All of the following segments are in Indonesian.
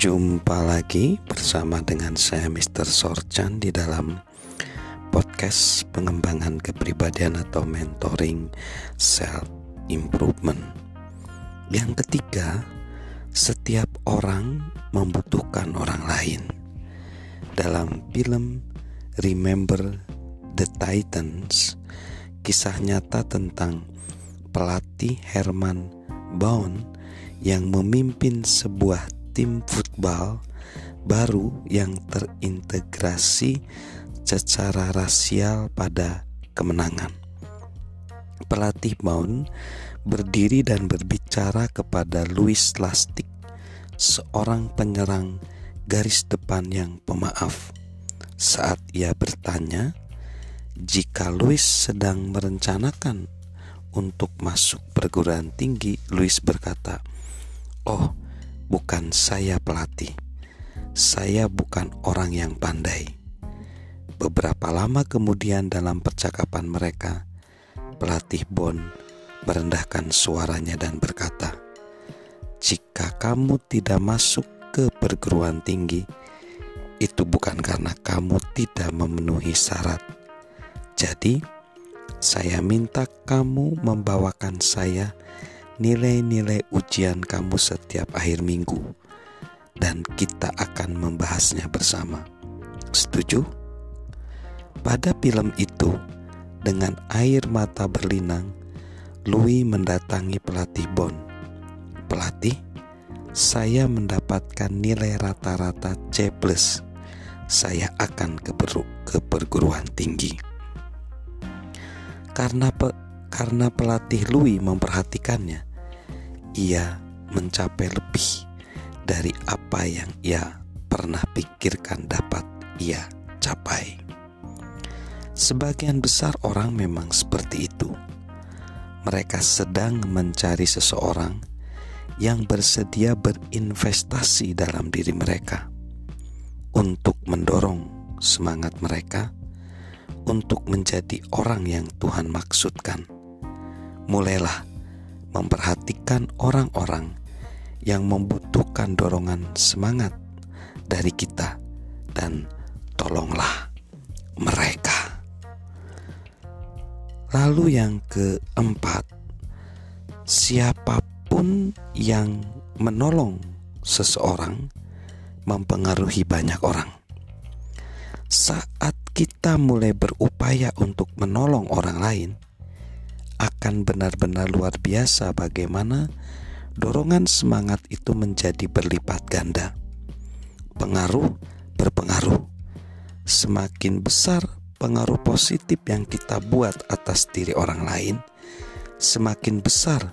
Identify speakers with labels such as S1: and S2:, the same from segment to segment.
S1: Jumpa lagi bersama dengan saya Mr. Sorchan di dalam podcast pengembangan kepribadian atau mentoring self improvement. Yang ketiga, setiap orang membutuhkan orang lain. Dalam film Remember the Titans, kisah nyata tentang pelatih Herman Baun yang memimpin sebuah tim football baru yang terintegrasi secara rasial pada kemenangan. Pelatih Maun berdiri dan berbicara kepada Louis Lastik, seorang penyerang garis depan yang pemaaf. Saat ia bertanya, jika Louis sedang merencanakan untuk masuk perguruan tinggi, Louis berkata, "Oh, bukan saya pelatih. Saya bukan orang yang pandai. Beberapa lama kemudian dalam percakapan mereka, pelatih Bon merendahkan suaranya dan berkata, "Jika kamu tidak masuk ke perguruan tinggi, itu bukan karena kamu tidak memenuhi syarat. Jadi, saya minta kamu membawakan saya nilai-nilai ujian kamu setiap akhir minggu, dan kita akan membahasnya bersama. Setuju? Pada film itu, dengan air mata berlinang, Louis mendatangi pelatih Bon. Pelatih, saya mendapatkan nilai rata-rata C+. Saya akan ke, ke perguruan tinggi. Karena pe, karena pelatih Louis memperhatikannya, ia mencapai lebih dari apa yang ia pernah pikirkan dapat ia capai. Sebagian besar orang memang seperti itu. Mereka sedang mencari seseorang yang bersedia berinvestasi dalam diri mereka untuk mendorong semangat mereka untuk menjadi orang yang Tuhan maksudkan. Mulailah memperhatikan orang-orang yang membutuhkan dorongan semangat dari kita dan tolonglah mereka. Lalu yang keempat, siapa pun yang menolong seseorang mempengaruhi banyak orang. Saat kita mulai berupaya untuk menolong orang lain, akan benar-benar luar biasa bagaimana dorongan semangat itu menjadi berlipat ganda. Pengaruh berpengaruh. Semakin besar pengaruh positif yang kita buat atas diri orang lain, semakin besar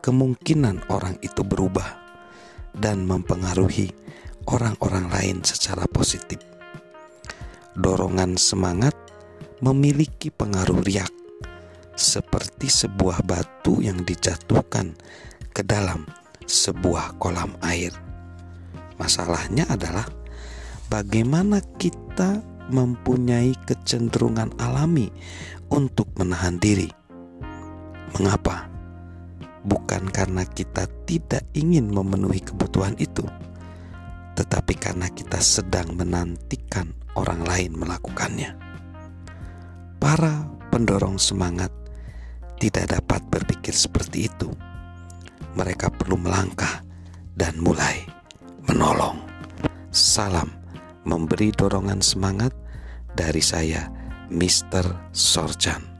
S1: kemungkinan orang itu berubah dan mempengaruhi orang-orang lain secara positif. Dorongan semangat memiliki pengaruh riak seperti sebuah batu yang dijatuhkan ke dalam sebuah kolam air. Masalahnya adalah bagaimana kita mempunyai kecenderungan alami untuk menahan diri. Mengapa? Bukan karena kita tidak ingin memenuhi kebutuhan itu, tetapi karena kita sedang menantikan orang lain melakukannya. Para pendorong semangat tidak dapat berpikir seperti itu. Mereka perlu melangkah dan mulai menolong. Salam memberi dorongan semangat dari saya, Mr. Sorjan.